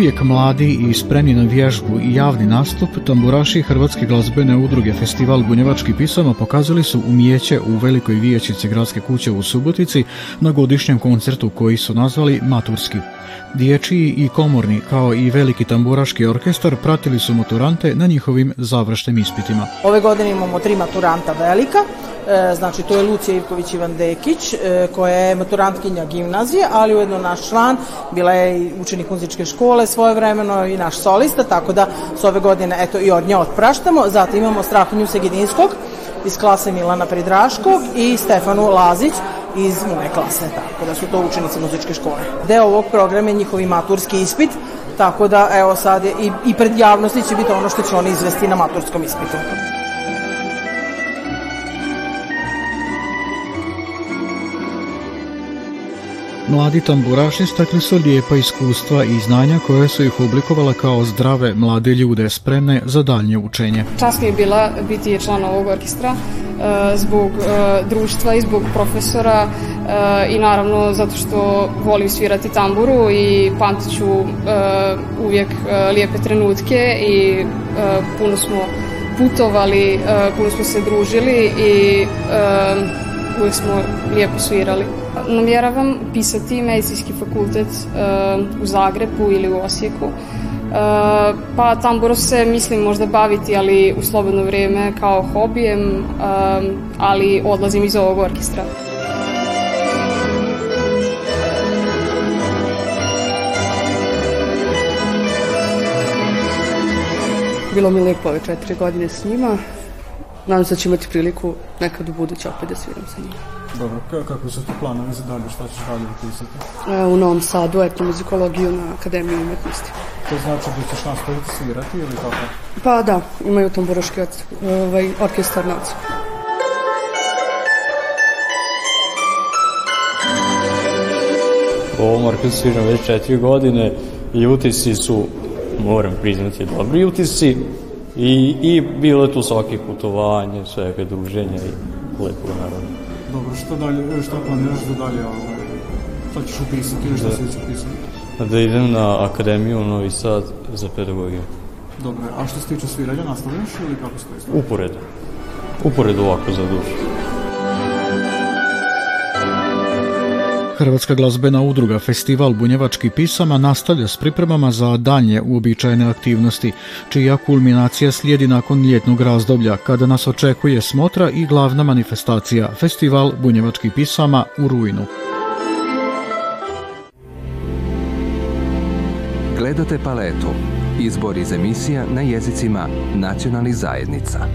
Uvijek mladi i spremni na vježbu i javni nastup, tamburaši Hrvatske glazbene udruge Festival Bunjevački pisama pokazali su umijeće u velikoj vijećnici Gradske kuće u Subotici na godišnjem koncertu koji su nazvali Maturski. Dječiji i komorni, kao i veliki tamburaški orkestar pratili su maturante na njihovim završnim ispitima. Ove godine imamo tri maturanta velika, E, znači to je Lucija Ivković Ivandekić e, koja je maturantkinja gimnazije, ali ujedno naš član, bila je i učenik muzičke škole svoje svojevremeno i naš solista, tako da s ove godine eto i od nje otpraštamo. Zatim imamo Strahinju Segedinskog iz klase Milana Pridraškog i Stefanu Lazić iz moje klase, tako da su to učenici muzičke škole. Deo ovog programa je njihovi maturski ispit, tako da evo sad je, i, i pred javnosti će biti ono što će oni izvesti na maturskom ispitu. Mladi tamburaši stakli su lijepa iskustva i znanja koje su ih oblikovala kao zdrave mlade ljude spremne za dalje učenje. Čast mi je bila biti član ovog orkestra e, zbog e, društva i zbog profesora e, i naravno zato što volim svirati tamburu i pamtiću uvijek lijepe trenutke i puno smo putovali, puno smo se družili i uvijek smo lijepo svirali namjeravam pisati medicinski fakultet u Zagrebu ili u Osijeku. Pa tamburo se mislim možda baviti, ali u slobodno vrijeme kao hobijem, ali odlazim iz ovog orkestra. Bilo mi lijepo ove četiri godine s njima. Nadam se da ću imati priliku nekad u budući opet da sviram sa njima. Dobro, kakvi su ti planovi za dalje, šta ćeš dalje upisati? E, u Novom Sadu, etnomuzikologiju na Akademiji umetnosti. To znači da ćeš nastaviti svirati ili kako? Pa da, imaju tamburaški ovaj, orkestar nacu. U ovom orkestru sviram već četiri godine i utisci su, moram priznati, dobri utisci. I, i bilo je tu svaki putovanje, svega druženja i lepo naravno. Dobro, šta dalje, e, šta planiraš da dalje, ovaj, šta ćeš upisati ili šta da. ćeš upisati? Pa da idem na akademiju u Novi Sad za pedagogiju. Dobro, a što se tiče sviranja, nastavljaš ili kako stoji? Uporedo. Uporedo ovako za dušu. Hrvatska glazbena udruga Festival bunjevačkih pisama nastavlja s pripremama za dalje uobičajene aktivnosti, čija kulminacija slijedi nakon ljetnog razdoblja, kada nas očekuje smotra i glavna manifestacija Festival bunjevačkih pisama u Rujnu. Gledate paletu. Izbor iz emisija na jezicima nacionalnih zajednica.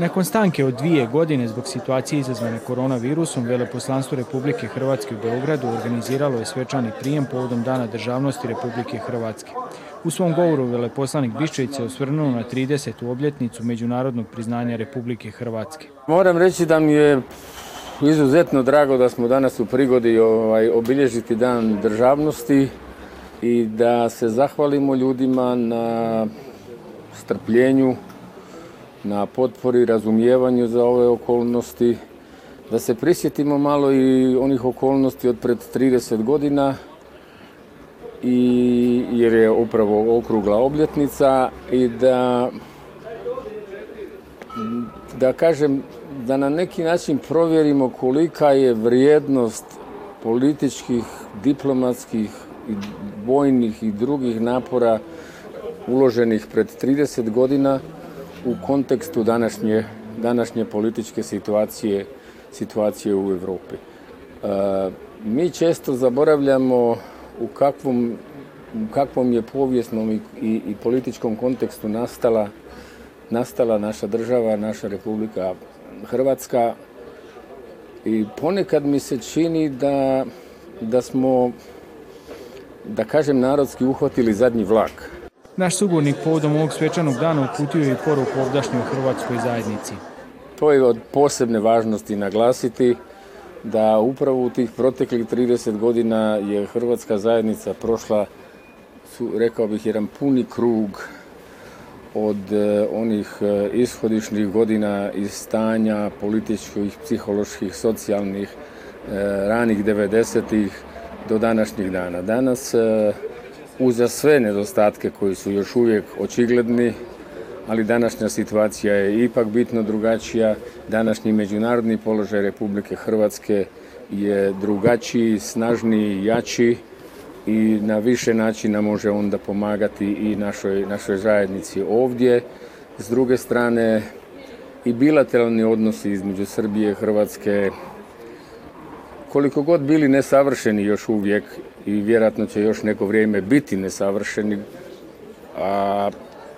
Nakon stanke od dvije godine zbog situacije izazvane koronavirusom, Veleposlanstvo Republike Hrvatske u Beogradu organiziralo je svečani prijem povodom Dana državnosti Republike Hrvatske. U svom govoru veleposlanik Biščević se osvrnuo na 30. obljetnicu međunarodnog priznanja Republike Hrvatske. Moram reći da mi je izuzetno drago da smo danas u prigodi ovaj, obilježiti Dan državnosti i da se zahvalimo ljudima na strpljenju, na potpori, razumijevanju za ove okolnosti, da se prisjetimo malo i onih okolnosti od pred 30 godina, i jer je upravo okrugla obljetnica i da da kažem da na neki način provjerimo kolika je vrijednost političkih, diplomatskih i vojnih i drugih napora uloženih pred 30 godina u kontekstu današnje, današnje političke situacije, situacije u Evropi. E, mi često zaboravljamo u kakvom, u kakvom je povijesnom i, i, i političkom kontekstu nastala, nastala naša država, naša Republika Hrvatska. I ponekad mi se čini da, da smo, da kažem narodski, uhvatili zadnji vlak Naš sugovornik povodom ovog svečanog dana uputio je poruku ovdašnjoj hrvatskoj zajednici. To je od posebne važnosti naglasiti da upravo u tih proteklih 30 godina je hrvatska zajednica prošla, su, rekao bih, jedan puni krug od e, onih e, ishodišnih godina iz stanja političkih, psiholoških, socijalnih, e, ranih 90-ih do današnjih dana. Danas uza sve nedostatke koji su još uvijek očigledni, ali današnja situacija je ipak bitno drugačija. Današnji međunarodni položaj Republike Hrvatske je drugačiji, snažniji, jači i na više načina može onda pomagati i našoj, našoj zajednici ovdje. S druge strane, i bilateralni odnosi između Srbije, i Hrvatske, koliko god bili nesavršeni još uvijek i vjerojatno će još neko vrijeme biti nesavršeni, a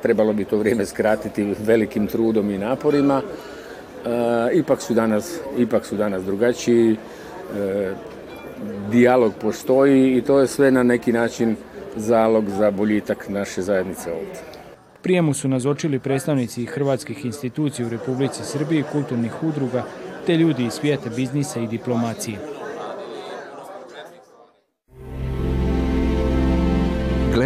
trebalo bi to vrijeme skratiti velikim trudom i naporima, e, ipak, su danas, ipak su danas drugačiji, e, dijalog postoji i to je sve na neki način zalog za boljitak naše zajednice ovdje. Prijemu su nazočili predstavnici hrvatskih institucija u Republici Srbiji, kulturnih udruga, te ljudi iz svijeta biznisa i diplomacije.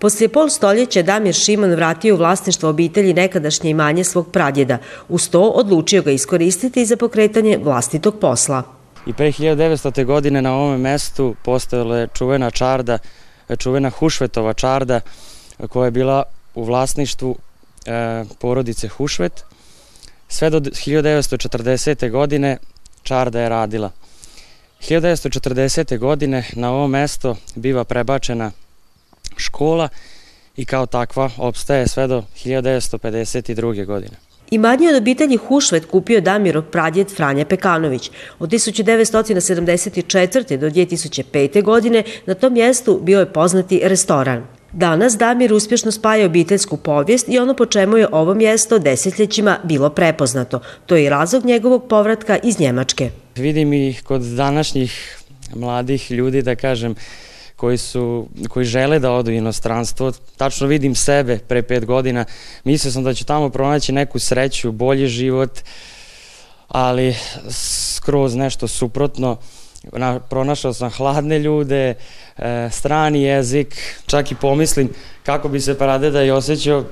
Poslije pol stoljeće Damir Šimon vratio u vlasništvo obitelji nekadašnje imanje svog pradjeda. Uz to odlučio ga iskoristiti za pokretanje vlastitog posla. I pre 1900. godine na ovome mestu postojala je čuvena čarda, čuvena Hušvetova čarda koja je bila u vlasništvu e, porodice Hušvet. Sve do 1940. godine čarda je radila. 1940. godine na ovo mesto biva prebačena škola i kao takva opstaje sve do 1952. godine. Imanju od obitelji Hušvet kupio Damirov pradjed Franja Pekanović. Od 1974. do 2005. godine na tom mjestu bio je poznati restoran. Danas Damir uspješno spaja obiteljsku povijest i ono po čemu je ovo mjesto desetljećima bilo prepoznato. To je i razlog njegovog povratka iz Njemačke. Vidim i kod današnjih mladih ljudi, da kažem, koji, su, koji žele da odu u inostranstvo. Tačno vidim sebe pre pet godina. Mislio sam da ću tamo pronaći neku sreću, bolji život, ali skroz nešto suprotno. Na, pronašao sam hladne ljude, e, strani jezik, čak i pomislim kako bi se Paradeda i osjećao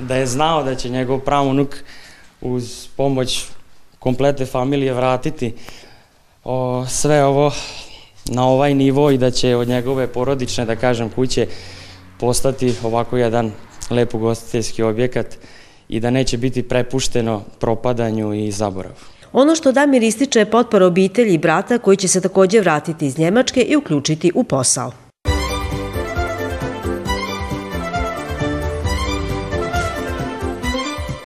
da je znao da će njegov pravunuk uz pomoć komplete familije vratiti o, sve ovo na ovaj nivo i da će od njegove porodične, da kažem, kuće postati ovako jedan lepo gostiteljski objekat i da neće biti prepušteno propadanju i zaboravu. Ono što Damir ističe je potpora obitelji i brata koji će se takođe vratiti iz Njemačke i uključiti u posao.